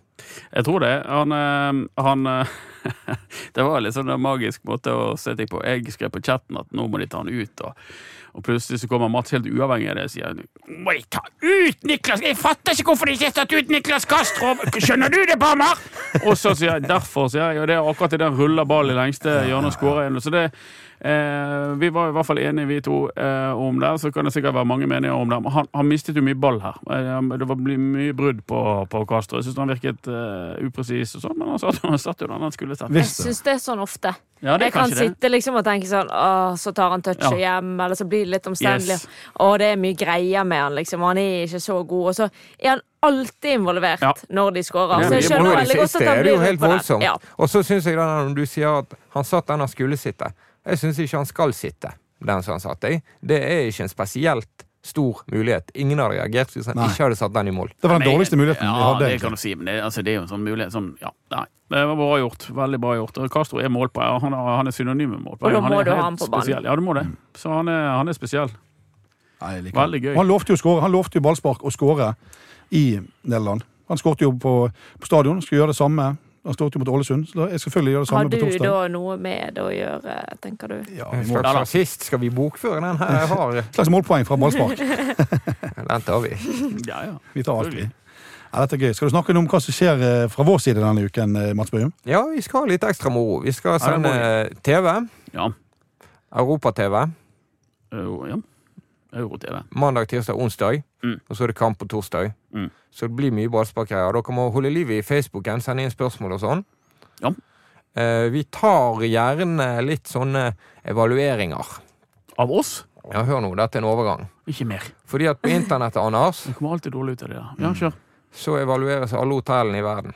D: Jeg tror det. Han, eh, han eh, Det var litt sånn en magisk måte å se ting på. Jeg skrev på chatten at nå må de ta han ut. Og, og plutselig så kommer Mats helt uavhengig av det og sier Må de ta ut Niklas? Jeg fatter ikke hvorfor de ikke har tatt ut Niklas Kastrov! Skjønner du det, Bammer? Og så sier jeg derfor, sier jeg. Og det er akkurat idet han ruller ballen i lengste hjørne og skårer igjen. Så det vi var i hvert fall enige, vi to, eh, om det. Så kan det sikkert være mange meninger om det. Men han, han mistet jo mye ball her. Eh, det var mye brudd på, på Castro. Jeg syns han virket eh, upresis, og sånn, men han satt, han satt jo den han skulle sett.
C: Jeg syns det er sånn ofte.
D: Ja,
C: Jeg kan sitte liksom og tenke sånn Å, så tar han touchet
D: Ja.
C: hjem, eller så blir det litt omstendelig.
D: Yes.
C: Og det er mye greier med han, liksom. Han er ikke så god. Og så er han alltid involvert
D: Ja.
C: når de
D: skårer.
C: Så jeg skjønner
B: det
C: veldig godt at han blir
B: helt
C: på det.
B: Og så syns jeg da når du sier at han satt den han skulle sitte. Jeg syns ikke han skal sitte, den som han satt i. Det er ikke en spesielt stor mulighet. Ingen hadde reagert hvis han
E: Nei.
B: ikke hadde satt den i mål.
E: Det var den
D: nei,
E: dårligste muligheten vi hadde.
D: ja,
E: det
D: kan du si, men det, altså, det er jo en sånn mulighet sånn, ja, nei. Det var bra gjort. Veldig bra gjort. Castro er målpoeng. Han, han er synonym med målpoeng.
C: Og da
D: Han
C: må
D: er
C: du ha ham på banen.
D: spesiell. Ja, du må det. Så han er, han er spesiell.
E: Nei, like
D: Veldig gøy.
E: Han lovte jo, å score, han lovte jo ballspark å skåre i Nederland. Han skåret jo på, på stadion. Skulle gjøre det samme. Han står jo mot Ålesund. Så da jeg skal selvfølgelig gjøre det
C: Har
E: samme
C: du
E: på torsdag.
C: da noe med det å gjøre, tenker du?
E: Ja,
B: En
E: vi må,
B: slags rasist. Skal vi bokføre den her? Jeg har
E: slags målpoeng fra ballspark.
B: Den tar vi.
D: Ja, ja.
E: Vi tar alt, vi. Ja, dette er gøy. Skal du snakke om hva som skjer eh, fra vår side denne uken, eh, Mats Bøhum?
B: Ja, vi skal ha litt ekstra moro. Vi skal sende TV.
D: ja.
B: Europa-TV.
D: Euro, ja. Euro-TV.
B: Mandag, tirsdag, onsdag.
D: Mm.
B: Og så er det kamp på torsdag.
D: Mm.
B: Så det blir mye ballsparkgreier. Dere må holde liv i Facebooken, sende inn spørsmål og sånn.
D: Ja.
B: Eh, vi tar gjerne litt sånne evalueringer.
D: Av oss?
B: Ja, hør nå, dette er en overgang.
D: Ikke mer.
B: Fordi at på internettet, Anders,
D: Det kommer alltid dårlig ut av det. ja. Ja, kjør.
B: så evalueres alle hotellene i verden.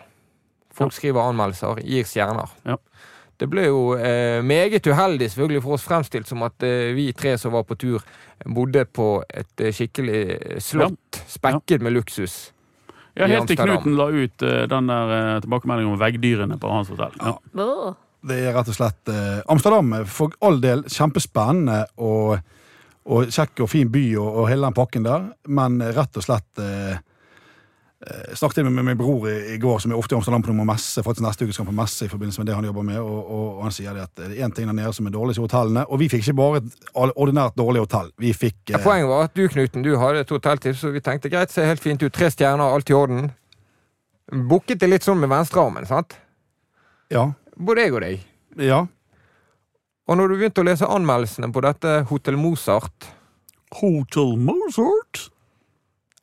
B: Folk skriver anmeldelser, gir stjerner.
D: Ja.
B: Det ble jo eh, meget uheldig selvfølgelig for oss fremstilt som at eh, vi tre som var på tur, bodde på et eh, skikkelig slott, spekket med luksus.
D: Ja, helt til Knuten la ut eh, den der eh, tilbakemeldingen om veggdyrene på hans hotell. Ja.
C: ja.
E: Det er rett og slett eh, Amsterdam er for all del kjempespennende og, og kjekk og fin by og, og hele den pakken der, men rett og slett eh, eh, Snakket med, min bror i, i går, som er ofte i Amsterdam på noen messe. Faktisk neste uke skal han på messe i forbindelse med det han jobber med. Og, og, og han sier det at det er én ting der nede som er dårlig, så hotellene. Og vi fikk ikke bare et ordinært dårlig hotell. Vi fikk
B: Ja,
E: eh,
B: Poenget var at du, Knuten, du hadde et hotelltips, så vi tenkte greit, ser helt fint ut. Tre stjerner, alt i orden. Booket det litt sånn med venstrearmen, sant?
E: Ja.
B: Både jeg og deg.
E: ja.
B: Og når du begynte å lese anmeldelsene på dette Hotell Mozart,
D: Hotel Mozart?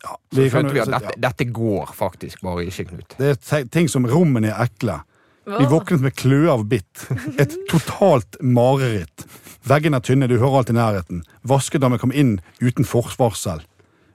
E: Ja.
B: så
E: Vi kan
B: skjønte vi at dette, dette går faktisk bare ikke, Knut.
E: Det er ting som rommene er ekle. Vi våknet med kløe av bitt. Et totalt mareritt. Veggene er tynne, du hører alt i nærheten. Vaskedammen kom inn uten forsvarsel.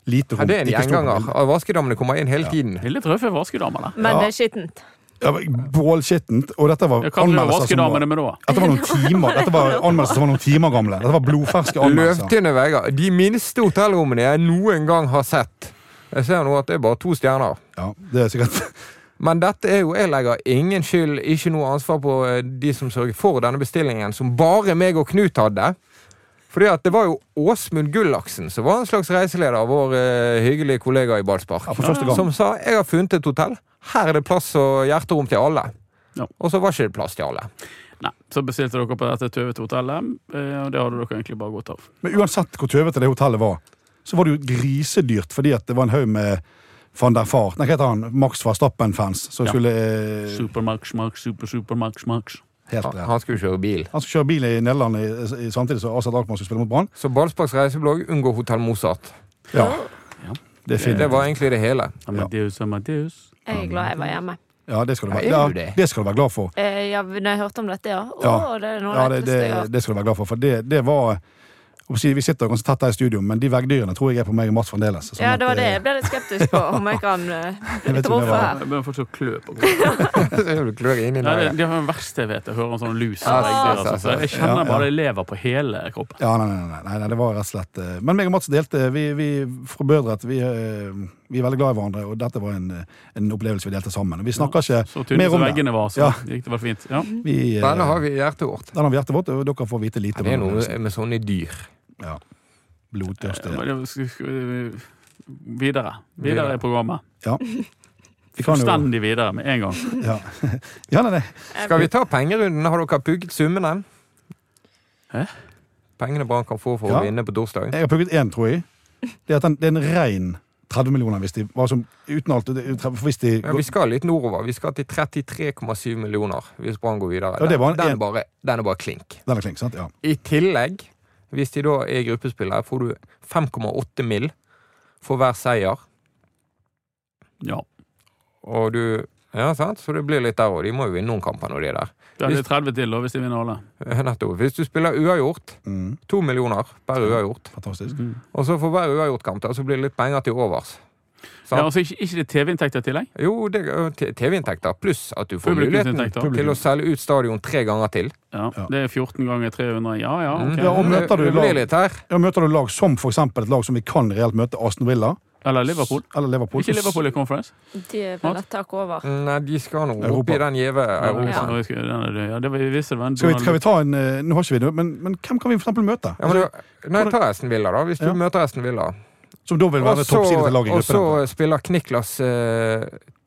E: Lite
B: Ja, det er en gjenganger. Vaskedammene kommer inn hele tiden.
D: Litt røffe vaskedamer der.
C: Men det er skittent.
E: Ja, Bålskittent. Og dette var anmeldelser som var,
D: med da?
E: dette var noen timer Dette var anmeldelser som var noen timer gamle. Dette var blodferske anmeldelser.
B: Løvtynne vegger. De minste hotellrommene jeg noen gang har sett. Jeg ser nå at det er bare to stjerner.
E: Ja, det er sikkert
B: Men dette er jo, jeg legger ingen skyld, ikke noe ansvar på eh, de som sørger for denne bestillingen, som bare meg og Knut hadde. Fordi at det var jo Åsmund Gullaksen som var en slags reiseleder, vår uh, hyggelige kollega i Ballspark,
E: ja, for gang.
B: som sa 'jeg har funnet et hotell'. Her er det plass og hjerterom til alle.
D: Ja.
B: Og så var ikke det plass til alle.
D: Nei, Så bestilte dere på dette tøvete hotellet, eh, og det hadde dere egentlig bare godt av.
E: Men uansett hvor tøvete det hotellet var, så var det jo grisedyrt fordi at det var en haug med van der Far Nei, hva heter han? Max Verstappen-fans som
D: Ja.
E: skulle eh,
D: Supermax, max, super, supermax, max.
E: Helt
B: Han,
E: ja.
B: han skulle kjøre bil.
E: Han skulle kjøre bil i Nederland i, i, samtidig som Asa Alkmaar skulle spille mot Brann.
B: Så Ballsparks reiseblogg unngår Hotell Mozart.
E: Ja.
D: Ja.
E: Det er fint.
B: Det var egentlig det hele.
D: Amadeus, Amadeus.
C: Jeg er glad jeg var hjemme.
E: Ja, det skal du være, ja,
B: du det?
E: det skal du være glad for.
C: Eh, ja, når jeg hørte om dette, ja. Å,
E: Ja.
C: det er noe
E: Ja, det,
C: det
E: skal du være glad for, for det, det var Vi sitter ganske tett her i studio, men de veggdyrene tror jeg er på meg og Mats fremdeles. Sånn
C: Ja, det var det
E: eh,
C: jeg ble litt skeptisk på, om jeg kan bli
E: Jeg vet ikke om det
C: truffe
E: var-
C: her.
D: Jeg begynner fortsatt å klø på kroppen. Ja, det, det er verste jeg vet. Jeg hører en sånn lus.
B: Ja,
D: av veggdyr, altså. Jeg kjenner bare det lever på hele kroppen.
E: Ja, nei, nei, nei, nei, nei, det var rett og slett eh, Men meg og Mats delte Vi, vi forbedret, Vi, eh, vi er veldig glad i hverandre, og dette var en, eh, en opplevelse vi delte sammen. Vi snakker ikke
D: Så tynne
E: mer om det.
D: veggene var, så
E: Ja.
D: gikk det vel fint. Ja.
E: Vi, eh,
B: Denne har vi i hjertet vårt.
E: den har vi hjertet vårt, og dere får vite lite.
B: Det er noe med sånne dyr.
E: Ja. Blodtørste.
D: Men skal Videre. Videre
B: Videre.
D: i programmet.
E: Ja. Vi kan jo
D: Fullstendig videre med en gang.
E: Ja, ja nei, nei.
B: Skal vi ta pengerunden? Har dere pugget summene?
D: Hæ?
B: Pengene Brann kan få for
E: Ja.
B: å vinne på torsdag?
E: Jeg har pugget én, tror jeg. Det er, at den, det er en rein 30 millioner hvis de var som uten alt det- for Hvis de
B: Ja, vi skal litt nordover. Vi skal til 33,7 millioner hvis Brann går videre.
E: Ja, det var en-
B: den, er bare, den er bare klink.
E: Den er klink, sant? Ja.
B: I tillegg, hvis de da er gruppespillere, får du 5,8 mill. for hver seier.
D: Ja.
B: Og du Ja, sant? Så det blir litt der òg. De må jo vinne noen kamper når de er der.
D: Det blir 30 til da, hvis de vinner alle.
B: Nettopp. Hvis du spiller uavgjort,
E: Mm,
B: to millioner per uavgjort.
E: fantastisk.
B: Og så for hver uavgjortkamp så blir det litt penger til overs.
D: Ja, altså ikke, ikke det TV-inntekter i tillegg?
B: Jo, det er TV-inntekter, pluss at du får muligheten til å selge ut stadion tre ganger til.
D: Ja,
E: Ja.
D: Det er 14 ganger 300. Ja ja.
B: Mm.
E: Ja, og møter du lag-. Ja, møter du lag som for eksempel et lag som vi kan reelt møte, Aston Villa
D: Eller Liverpool.
E: eller Liverpool.
D: Ikke Liverpool i conference.
C: De er vel et tak over.
B: Nei, de skal nå
E: Europa.
B: opp i den gjeve Europa.
D: ja. ja, vi visste det var en
E: Skal vi, skal vi ta en eh, Nå har ikke vi det, men, men hvem kan vi for eksempel møte?
B: Ja, men du, nei, ta Aston Villa, da. Hvis du
E: Ja.
B: møter Aston Villa.
E: Som da vil være
B: så,
E: til laget i
B: og så spiller Kniklas eh,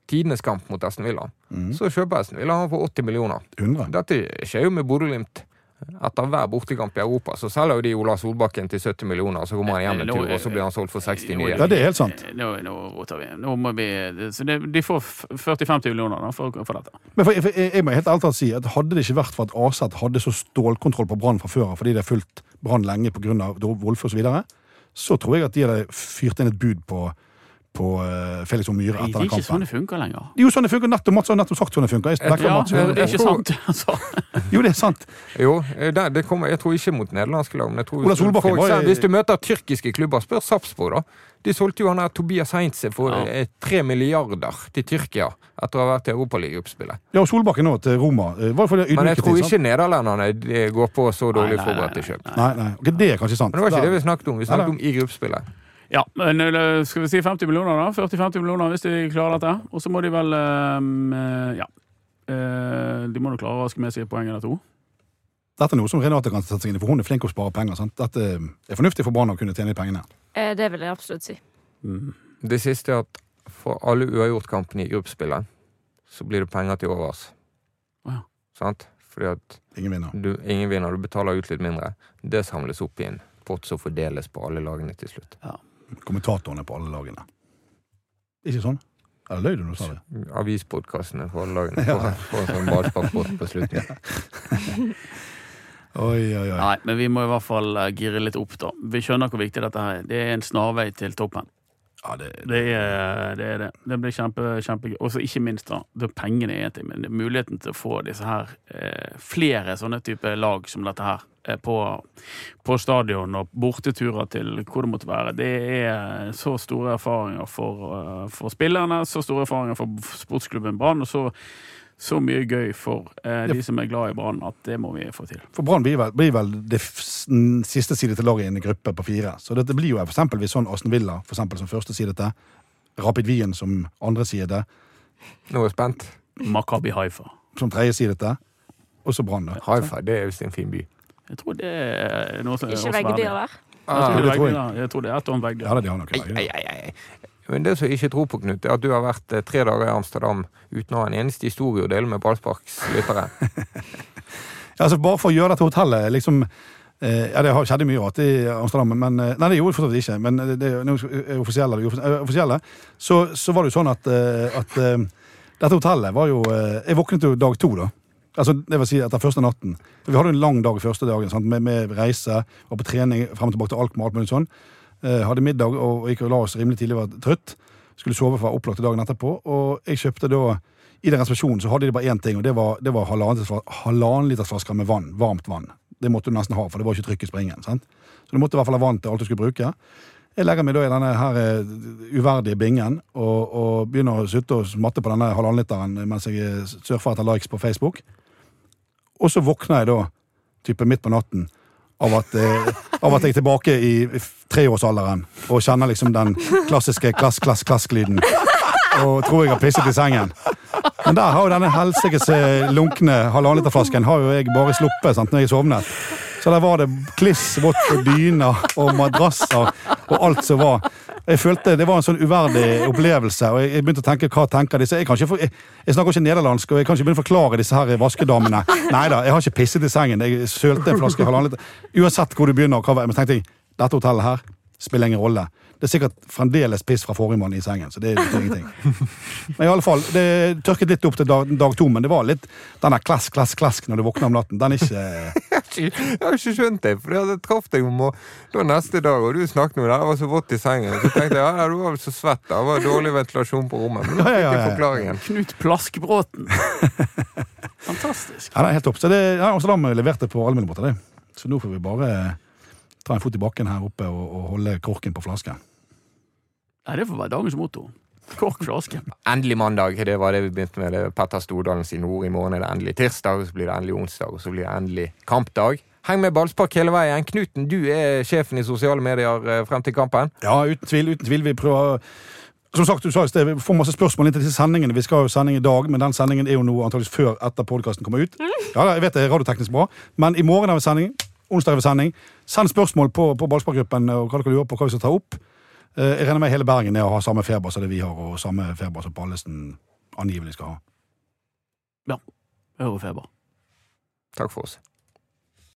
B: tidenes kamp mot Esten Villa.
E: Mm,
B: Så kjøper Esten Villa han for 80 millioner.
E: 100.
B: Dette skjer jo med Bodø-Glimt. Etter hver bortekamp i Europa så selger jo de Ola Solbakken til 70 millioner, så kommer han hjem en tur, og så blir han solgt for 60 nye.
E: Ja, det er helt sant.
D: Nå, nå roter vi. Nå må vi så det, De får 40-50 millioner da, for, for dette.
E: Men for, for, jeg, må helt ærlig talt si at hadde det ikke vært for at Aset hadde så stålkontroll på Brann fra før av, fordi de har fulgt Brann lenge pga. Wolfe osv., så, videre, så tror jeg at de hadde fyrt inn et bud på, på eh, Felix O. Myhre etter
D: Nei,
E: kampen.
D: det er ikke sånn det funker lenger.
E: Er jo sånn det funker. Nettopp, Mats har nettopp sagt sånn det funker. Jeg
D: Ja,
E: Mats.
D: det er ikke sant. Altså.
E: Jo, det er sant.
B: Jo, det, det kommer, jeg tror ikke mot nederlandske lag. Men jeg tror
E: Ola
B: hvis, du, for eksempel, hvis du møter tyrkiske klubber, spør Sarpsborg, da. De solgte jo han der Tobias Heinze for
D: Ja.
B: eh, tre milliarder til Tyrkia etter å ha vært i Europaligaoppspillet.
E: Ja, og Solbakken nå til Roma. eh, det
B: Men jeg tror ikke nederlenderne går på så dårlig forberedt til kjøp.
E: Nei, nei. Okay, det er kanskje sant.
B: Men det var ikke det vi snakket om. Vi
E: Nei,
B: snakket
E: nei.
B: om i gruppespillet.
D: Ja, men eh, skal vi si 50 millioner, da? 40-50 millioner hvis de klarer dette. Og så må de vel um, Ja. Eh, De må jo klare å raske med seg et poeng eller to.
E: Dette er noe som Renate kan sette seg inn i, for hun er flink til å spare penger. sant? Dette er fornuftig for barna å kunne tjene de pengene.
C: Eh, Det vil jeg absolutt si.
D: Mm.
B: Det siste er at for alle uavgjortkampene i gruppespillet, så blir det penger til overs.
D: Ja.
B: Sant? Fordi at
E: Ingen vinner.
B: du, ingen vinner, du betaler ut litt mindre. Det samles opp i en pott som fordeles på alle lagene til slutt.
E: Kommentatorene på alle lagene. Ikke sånn? Eller løy du nå, sa du?
B: Avispodkastene på alle lagene får, får en sånn ballsparkpott på slutten.
E: Oi, oi, oi.
D: Nei, men vi må i hvert fall eh, gire litt opp, da. Vi skjønner hvor viktig dette her er. Det er en snarvei til toppen.
E: Ja, det,
D: Det er det. Er det. det blir kjempe, kjempegøy. Og ikke minst, da. Det er pengene er ting, men muligheten til å få disse her eh, flere sånne type lag som dette her eh, på, på stadion og borteturer til hvor det måtte være. Det er så store erfaringer for, uh, for spillerne, så store erfaringer for sportsklubben Brann, og så så mye gøy for eh, de som er glad i Brann, at det må vi få til.
E: For Brann blir blir vel det siste side til laget i en gruppe på fire. Så dette blir jo for eksempel hvis sånn Aston Villa for eksempel, som første side til, Rapid Wien som andre side,
B: Nå er jeg spent.
D: Makabi Haifa.
E: som tredje side til, og så Brann. da.
B: Haifa, det er visst en fin by.
D: Jeg tror det er noe som er
C: Ikke veggdyr
D: verdig.
C: der.
D: Jeg tror
B: Ah,
D: det er
E: et jeg.
D: veggdyr. Jeg tror det er et om veggdyr.
B: Men det som jeg ikke tror på, Knut, er at du har vært eh, tre dager i Amsterdam uten å ha en eneste historie å dele med ballsparks lyttere.
E: Altså bare for å gjøre dette hotellet liksom eh, Ja, det har skjedde mye rart i Amsterdam, men eh, Nei, det gjorde fortsatt for ikke, men det, det er offisielle, offisielle så, så var det jo sånn at, at dette hotellet var jo Jeg våknet jo dag to, da. Altså, det vil si etter første natten. Vi hadde en lang dag første dagen sant? Med, med reise, var på trening frem og tilbake til Alkmaar, alt mulig sånn. Eh, hadde middag og gikk og la oss rimelig tidlig, var trøtt. Skulle sove for å være opplagt til dagen etterpå. Og jeg kjøpte da I den reservasjonen så hadde de bare én ting, og det var, det var halvannen liters flasker med vann. Varmt vann. Det måtte du nesten ha, for det var ikke trykk i springen. sant? Så du måtte i hvert fall ha vann til alt du skulle bruke. Jeg legger meg da i denne her eh, uverdige bingen og, og begynner å sutte og smatte på denne halvannenliteren mens jeg eh, surfer etter likes på Facebook. Og så våkner jeg da, type midt på natten, av at, eh, av at jeg er tilbake i treårsalderen og kjenner liksom den klassiske klass-klass-klass-lyden. Og tror jeg har pisset i sengen. Men der har jo denne helsikes eh, lunkne halvannenliterflasken har jo jeg bare sluppet sant, når jeg sovnet. Så der var det kliss vått på dyner og madrasser og alt som var. Jeg følte Det var en sånn uverdig opplevelse, og jeg, begynte å tenke hva tenker disse Jeg, for- jeg, jeg snakker ikke nederlandsk, og jeg kan ikke begynne å forklare disse her vaskedamene. Nei da, jeg har ikke pisset i sengen. Jeg sølte en flaske halvannen liter. Uansett hvor du begynner, hva, men tenkte jeg, dette hotellet her spiller ingen rolle. Det er sikkert fremdeles piss fra forrige mann i sengen, så det betyr ingenting. Men i alle fall, det tørket litt opp til dag, dag to, men det var litt den der klask, klask, klask når du våkner om natten. Den er ikke
B: Jeg har ikke skjønt det, for jeg traff deg om da neste dag, og du snakket med det, jeg var så vått i sengen. Så tenkte jeg ja, du var vel så svett, det var dårlig ventilasjon på rommet. Men nå
E: Ja, ja,
B: fikk
E: ja,
B: jeg
E: ja.
B: forklaringen.
D: Knut Plaskbråten. Fantastisk.
E: Ja, det er helt topp. Så det, ja, Amsterdam leverte på allmennbåter, det. Så nå får vi bare ta en fot i bakken her oppe og, og holde korken på flasken.
D: Nei, det får være dagens motto. Kork flaske.
B: Endelig mandag, det var det vi begynte med. Det er Petter Stordalen sine ord. I morgen er det endelig tirsdag, og så blir det endelig onsdag, og så blir det endelig kampdag. Heng med ballspark hele veien. Knuten, du er sjefen i sosiale medier eh, frem til kampen.
E: Ja, uten tvil. uten tvil. Vi prøver Som sagt, du sa i sted, vi får masse spørsmål inn til disse sendingene. Vi skal ha jo sending i dag, men den sendingen er jo nå antakeligvis før etter podkasten kommer ut. Ja, jeg vet det er radioteknisk bra, men i morgen har vi sending. Onsdag har vi sending. Send spørsmål på, på Ballsparkgruppen og hva dere lurer på hva vi skal ta opp. Eh, Jeg regner med hele Bergen er å ha samme feber som det vi har, og samme feber som Pallesen angivelig skal ha. Ja.
D: Ørefeber.
B: Takk for oss.